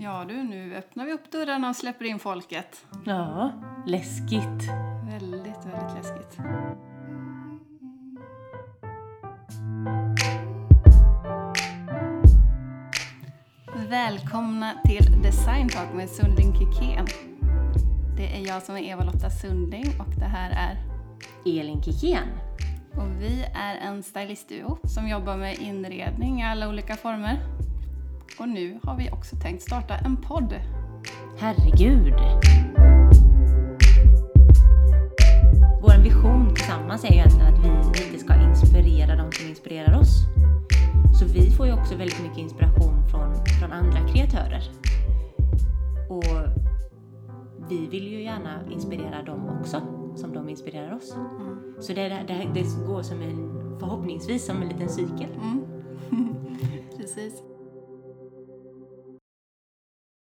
Ja du, nu öppnar vi upp dörrarna och släpper in folket. Ja, läskigt. Väldigt, väldigt läskigt. Välkomna till Design Talk med Sunding Kikén. Det är jag som är Eva-Lotta Sunding och det här är Elin Kikén. och vi är en stylistduo som jobbar med inredning i alla olika former. Och nu har vi också tänkt starta en podd. Herregud. Vår vision tillsammans är ju egentligen att vi lite ska inspirera de som inspirerar oss. Så vi får ju också väldigt mycket inspiration från, från andra kreatörer. Och vi vill ju gärna inspirera dem också, som de inspirerar oss. Så det, det, det, det går som en, förhoppningsvis som en liten cykel. Mm. Precis.